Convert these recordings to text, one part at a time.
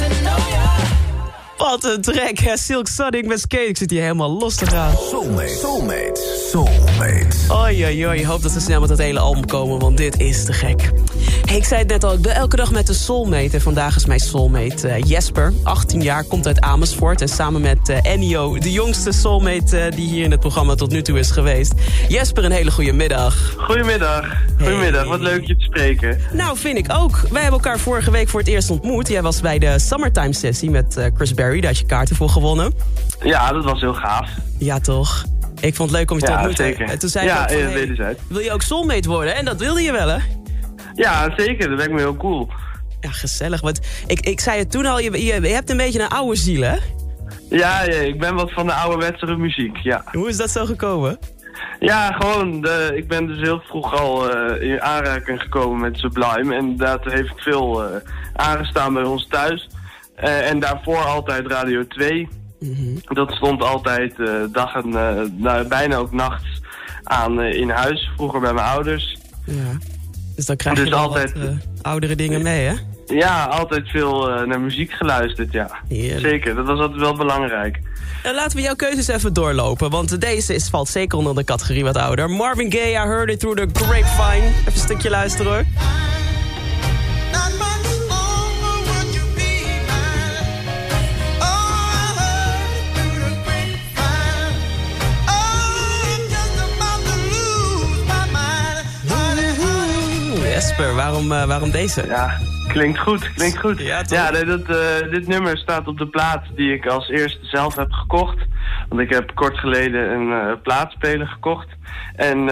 to know you. Wat een trek, hè? Silk Sonic met Skate. Ik zit hier helemaal los te gaan. Soulmate. Soulmate. Soulmate. Oei, oei. Hoop dat ze snel met dat hele album komen, want dit is te gek. Hey, ik zei het net al, ik ben elke dag met de soulmate. En vandaag is mijn soulmate uh, Jesper, 18 jaar, komt uit Amersfoort. En samen met uh, Ennio, de jongste soulmate uh, die hier in het programma tot nu toe is geweest. Jesper, een hele goede middag. Goedemiddag. Goedemiddag, wat leuk je te spreken. Nou, vind ik ook. Wij hebben elkaar vorige week voor het eerst ontmoet. Jij was bij de Summertime sessie met Chris Berry. Daar had je kaarten voor gewonnen. Ja, dat was heel gaaf. Ja, toch? Ik vond het leuk om je te ontmoeten. zeker. En toen zei Ja, van, hey, wederzijds. wil je ook soulmate worden? En dat wilde je wel, hè? Ja, zeker. Dat lijkt me heel cool. Ja, gezellig. Want ik, ik zei het toen al, je, je, je hebt een beetje een oude ziel, hè? Ja, ja, ik ben wat van de ouderwetse muziek, ja. Hoe is dat zo gekomen? Ja, gewoon, de, ik ben dus heel vroeg al eh, in aanraking gekomen met Sublime. En dat heeft veel eh, aangestaan bij ons thuis. Eh, en daarvoor altijd Radio 2. Dat stond altijd eh, dag en eh, nou, bijna ook nachts aan in huis. Vroeger bij mijn ouders. Ja. Dus dan krijg je Dus wel altijd- wat oudere dingen mee, hè? Ja, altijd veel naar muziek geluisterd, ja. Heerlijk. Zeker, dat was altijd wel belangrijk. En laten we jouw keuzes even doorlopen, want deze is, valt zeker onder de categorie wat ouder. Marvin Gaye, I Heard It Through the Grapevine. Even een stukje luisteren, hoor. Waarom, eh, waarom deze? Ja, klinkt goed, klinkt goed. Ja, dat, eh, dit nummer staat op de plaat die ik als eerste zelf heb gekocht. Want ik heb kort geleden een eh, plaatspeler gekocht. En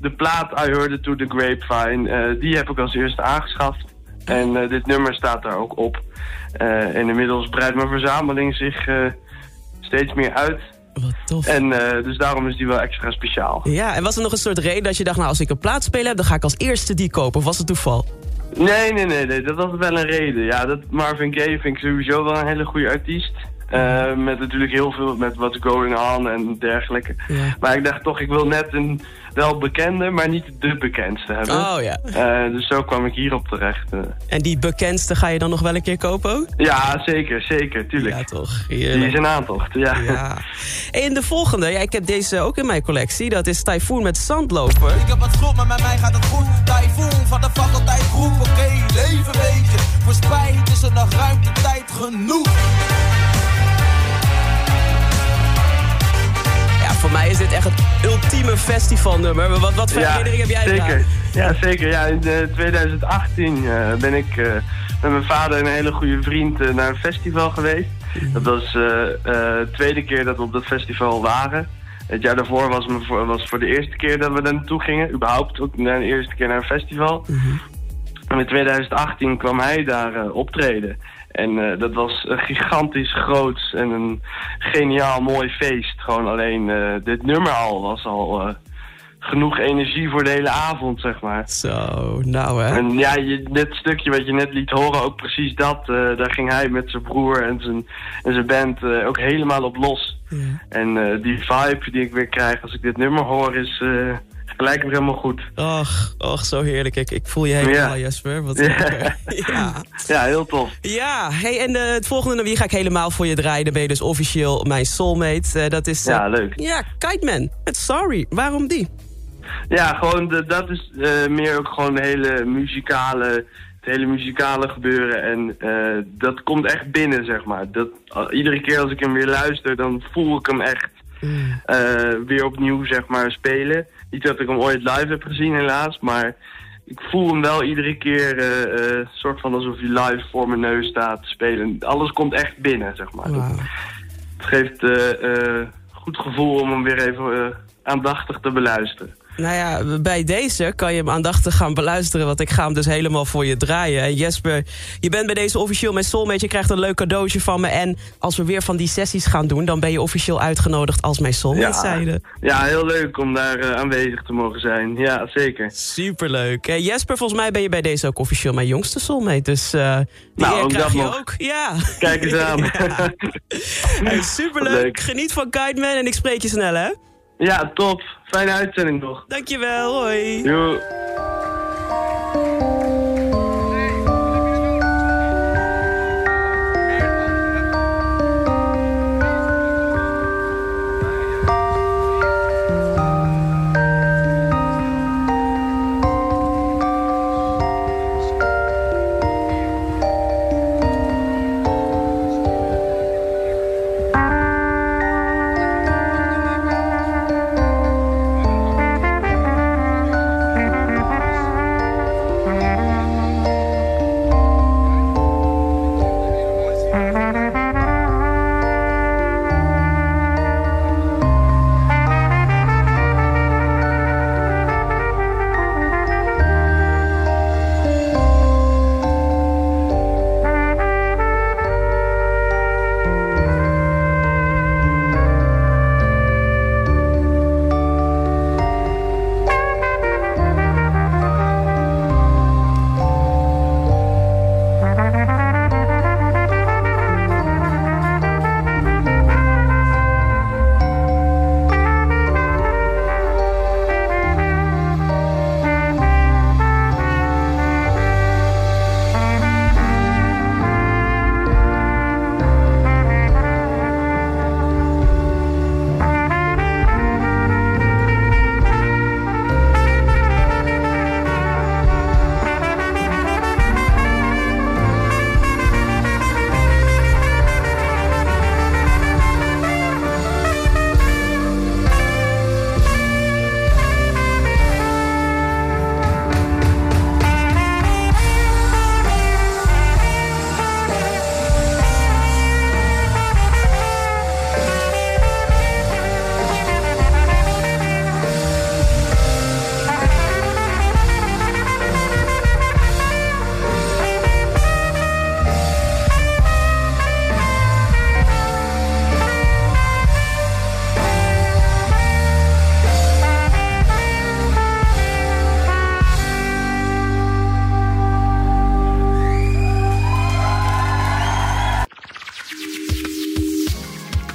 de plaat I Heard It Through the Grapevine, die heb ik als eerste aangeschaft. En dit nummer staat daar ook op. Eh, en inmiddels breidt mijn verzameling zich steeds meer uit. Wat tof. En eh, dus daarom is die wel extra speciaal. Ja, en was er nog een soort reden dat je dacht, nou, als ik een plaatspeler heb, dan ga ik als eerste die kopen? Of was het toeval? Nee, nee, nee, nee, dat was wel een reden. Ja, dat Marvin Gaye vind ik sowieso wel een hele goede artiest. Eh, met natuurlijk heel veel met What's Going On en dergelijke. Ja. Maar ik dacht toch, ik wil net een wel bekende, maar niet de bekendste hebben. Oh ja. Eh, dus zo kwam ik hierop terecht. eh. En die bekendste ga je dan nog wel een keer kopen ook? Ja, zeker, zeker, tuurlijk. Ja, toch. Die is in aantocht, ja. Ja. En de volgende, ja, ik heb deze ook in mijn collectie. Dat is Typhoon met Zandloper. Ik heb wat schuld, maar met mij gaat het goed. Typhoon van de faculteit groep. Oké, leven weet je. Voor spijt is er nog ruimte, tijd genoeg. Echt het ultieme festivalnummer. Wat, wat voor herinnering heb jij zeker. Ja, zeker. Ja, in eh, 2018 eh, ben ik eh, met mijn vader en een hele goede vriend eh, naar een festival geweest. Dat was de tweede keer dat we op dat festival waren. Het jaar daarvoor was, me voor, was voor de eerste keer dat we daar naartoe gingen. Überhaupt ook de eerste keer naar een festival. En in 2018 kwam hij daar eh, optreden. En eh, dat was een gigantisch groots en een geniaal mooi feest. Gewoon alleen eh, dit nummer al was al eh, genoeg energie voor de hele avond, zeg maar. Zo, nou hè. En ja, je, dit stukje wat je net liet horen, ook precies dat. eh, daar ging hij met zijn broer en zijn, en zijn band eh, ook helemaal op los. En eh, die vibe die ik weer krijg als ik dit nummer hoor is gelijk weer helemaal goed. Och, och, zo heerlijk. Ik, ik voel je helemaal, Ja. Jesper. Wat Ja. ja. Ja, heel tof. Ja, hey, en eh, het volgende nummer ga ik helemaal voor je draaien. Dan ben je dus officieel mijn soulmate. Eh, dat is... eh, Ja, leuk. Ja, Kite Man met Sorry. Waarom die? Ja, gewoon de, dat is meer ook gewoon de hele muzikale, het hele muzikale gebeuren. En dat komt echt binnen, zeg maar. Dat, iedere keer als ik hem weer luister, dan voel ik hem echt eh, weer opnieuw, zeg maar, spelen. Niet dat ik hem ooit live heb gezien, helaas, maar ik voel hem wel iedere keer eh, soort van alsof hij live voor mijn neus staat te spelen. Alles komt echt binnen, zeg maar. Wauw. Het geeft eh goed gevoel om hem weer even aandachtig te beluisteren. Nou ja, bij deze kan je hem aandachtig gaan beluisteren... want ik ga hem dus helemaal voor je draaien. En Jesper, je bent bij deze officieel mijn soulmate. Je krijgt een leuk cadeautje van me. En als we weer van die sessies gaan doen... dan ben je officieel uitgenodigd als mijn soulmate zijde. ja, heel leuk om daar eh, aanwezig te mogen zijn. Ja, zeker. Superleuk. Eh, Jesper, volgens mij ben je bij deze ook officieel mijn jongste soulmate. Dus eh die Nou, ook krijg dat je nog. ook. Ja. Kijk eens aan. Hey, superleuk. Leuk. Geniet van Kite Man en ik spreek je snel, hè? Ja, top. Fijne uitzending nog. Dankjewel, hoi. Joe.